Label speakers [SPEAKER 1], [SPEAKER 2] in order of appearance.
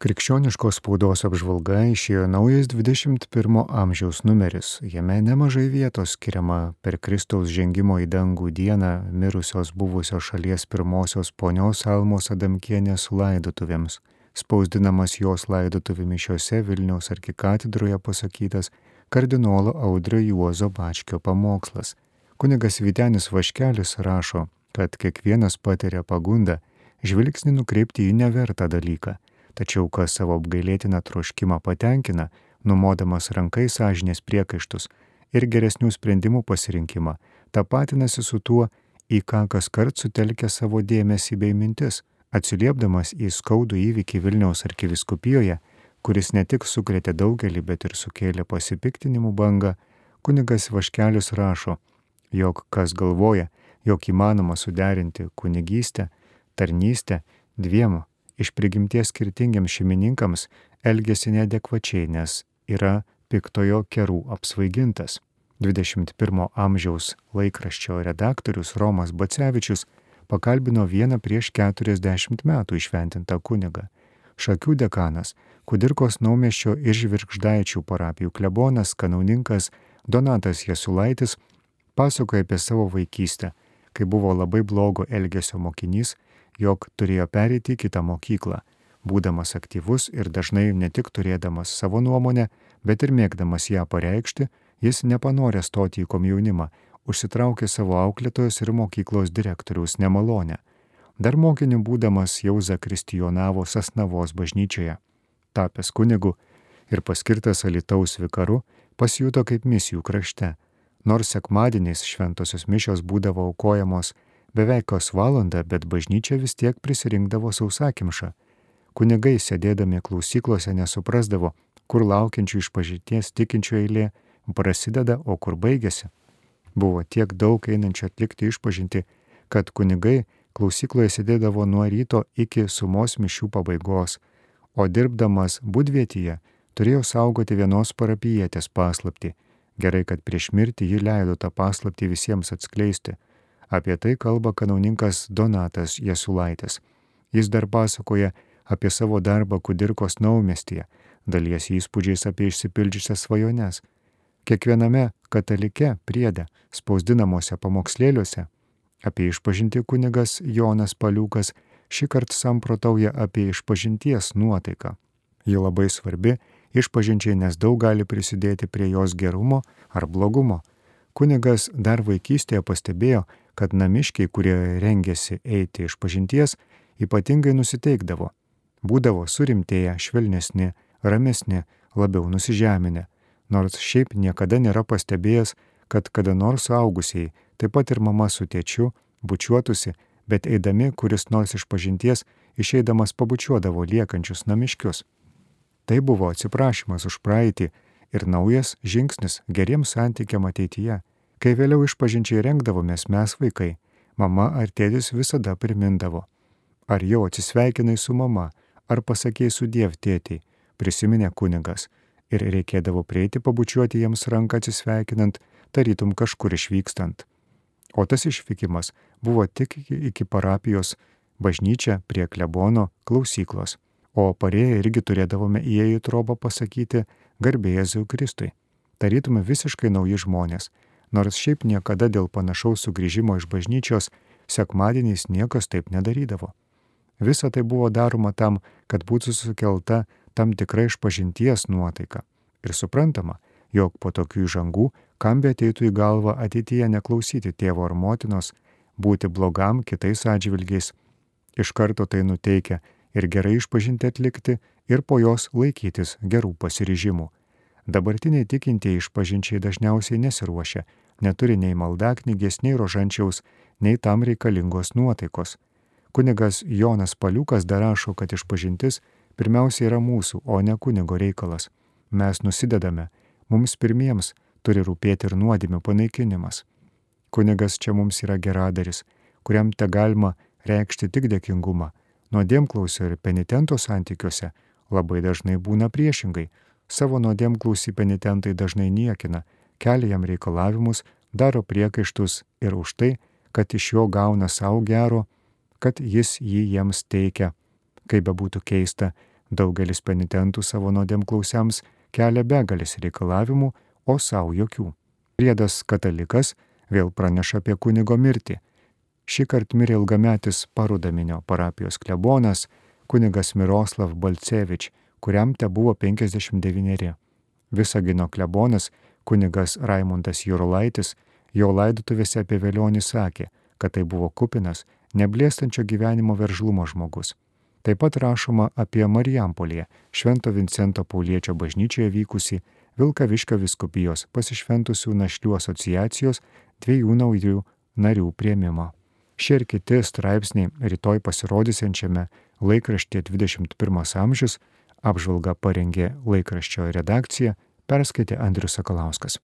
[SPEAKER 1] Krikščioniškos spaudos apžvalga išėjo naujas 21 amžiaus numeris. Jame nemažai vietos skiriama per Kristaus žengimo į dangų dieną mirusios buvusios šalies pirmosios ponios Almos Adamkienės laidotuvėms. Spausdinamas jos laidotuvių mišiose Vilniaus arkikatedroje pasakytas kardinolo Audrio Juozo Bačkio pamokslas. Kunigas Vitenis Vaškelis rašo, kad kiekvienas patiria pagundą žvilgsnį nukreipti į nevertą dalyką tačiau kas savo apgailėtiną troškimą patenkina, numodamas rankai sąžinės priekaištus ir geresnių sprendimų pasirinkimą, tapatinasi su tuo, į ką kas kart sutelkia savo dėmesį bei mintis, atsiliepdamas į skaudų įvykį Vilniaus arkiviskupijoje, kuris ne tik sukrėtė daugelį, bet ir sukėlė pasipiktinimų bangą, kunigas Vaškelius rašo, jog kas galvoja, jog įmanoma suderinti kunigystę, tarnystę dviem iš prigimties skirtingiams šeimininkams elgesi neadekvačiai, nes yra piktojo kerų apsvaigintas. 21 amžiaus laikraščio redaktorius Romas Bacevičius pakalbino vieną prieš 40 metų išventintą kunigą. Šakių dekanas, Kudirkos naumeščio ir Žvirkždaičių parapijų klebonas, kanauninkas Donatas Jasulaitis pasakoja apie savo vaikystę, kai buvo labai blogo elgesio mokinys jog turėjo pereiti į kitą mokyklą, būdamas aktyvus ir dažnai ne tik turėdamas savo nuomonę, bet ir mėgdamas ją pareikšti, jis nepanorė stoti į komjaunimą, užsitraukė savo auklėtojos ir mokyklos direktoriaus nemalonę. Dar mokiniu būdamas jau zakristijonavo Sasnavos bažnyčioje. Tapęs kunigu ir paskirtas Alitaus vikaru, pasijuto kaip misijų krašte. Nors sekmadieniais šventosios mišios būdavo aukojamos beveik kas valandą, bet bažnyčia vis tiek prisirinkdavo sausakimšą. Kunigai sėdėdami klausyklose nesuprasdavo, kur laukiančių iš pažinties tikinčių eilė prasideda, o kur baigėsi. Buvo tiek daug einančių atlikti išpažinti, kad kunigai klausykloje sėdėdavo nuo ryto iki sumos mišių pabaigos, o dirbdamas būdvietyje turėjo saugoti vienos parapijietės paslapti. Gerai, kad prieš mirtį ji leido tą paslapti visiems atskleisti Apie tai kalba kanauninkas Donatas Jesulaitis. Jis dar pasakoja apie savo darbą Kudirkos naumestyje, dalies įspūdžiais apie išsipildžiusias svajones. Kiekviename katalike priede, spausdinamuose pamokslėliuose, apie išpažinti kunigas Jonas Paliukas šį kartą samprotauja apie išpažinties nuotaiką. Ji labai svarbi išpažinčiai, nes daug gali prisidėti prie jos gerumo ar blogumo. Kunigas dar vaikystėje pastebėjo, kad namiškiai, kurie rengėsi eiti iš pažinties, ypatingai nusiteikdavo. Būdavo surimtėję, švelnesni, ramesni, labiau nusižeminę, nors šiaip niekada nėra pastebėjęs, kad kada nors augusiai, taip pat ir mama su tėčiu, bučiuotųsi, bet eidami kuris nors iš pažinties išeidamas pabučiuodavo liekančius namiškius. Tai buvo atsiprašymas už praeitį ir naujas žingsnis geriems santykiam ateityje. Kai vėliau išpažinčiai rengdavomės mes vaikai, mama ar tėtis visada primindavo. Ar jau atsisveikinai su mama, ar pasakėjai su diev tėtiai, prisiminė kunigas. Ir reikėdavo prieiti pabučiuoti jiems ranką atsisveikinant, tarytum kažkur išvykstant. O tas išvykimas buvo tik iki parapijos bažnyčia prie klebono klausyklos, o parėję irgi turėdavome įėję į trobą pasakyti garbėjėzui Kristui. Tarytume visiškai nauji žmonės, nors šiaip niekada dėl panašaus sugrįžimo iš bažnyčios sekmadieniais niekas taip nedarydavo. Visa tai buvo daroma tam, kad būtų sukelta tam tikra išpažinties nuotaika. Ir suprantama, jog po tokių žangų, kam be ateitų į galvą ateityje neklausyti tėvo ar motinos, būti blogam kitais atžvilgiais, iš karto tai nuteikia ir gerai išpažinti atlikti ir po jos laikytis gerų pasiryžimų. Dabartiniai tikintieji išpažinčiai dažniausiai nesiruošia, neturi nei maldaknygės, nei rožančiaus, nei tam reikalingos nuotaikos. Kunigas Jonas Paliukas dar rašo, kad išpažintis pirmiausia yra mūsų, o ne kunigo reikalas. Mes nusidedame, mums pirmiems turi rūpėti ir nuodėmių panaikinimas. Kunigas čia mums yra geradaris, kuriam te galima reikšti tik dėkingumą. Nuodėmklausio ir penitento santykiuose labai dažnai būna priešingai. Savo nuodėmklausį penitentai dažnai niekina, kelia jam reikalavimus, daro priekaištus ir už tai, kad iš jo gauna savo gero, kad jis jį jiems teikia. Kaip bebūtų keista, Daugelis penitentų savo nuodėmklausiams kelia begalis reikalavimų, o savo jokių. Priedas katalikas vėl praneša apie kunigo mirtį. Šį kartą mirė ilgametis Parudaminio parapijos klebonas, kunigas Miroslav Balcevič, kuriam te buvo 59. Visagino klebonas, kunigas Raimundas Jurulaitis, jo laidotuvėse apie Velionį sakė, kad tai buvo kupinas, neblėstančio gyvenimo veržlumo žmogus. Taip pat rašoma apie Marijampolėje, Švento Vincento Pauliečio bažnyčioje vykusi Vilkaviškio viskupijos pasišventusių našlių asociacijos dviejų naujų narių prieimimo. Šie ir kiti straipsniai rytoj pasirodysiančiame laikraštyje 21 amžius apžvalgą parengė laikraščio redakcija, perskaitė Andrius Sakalauskas.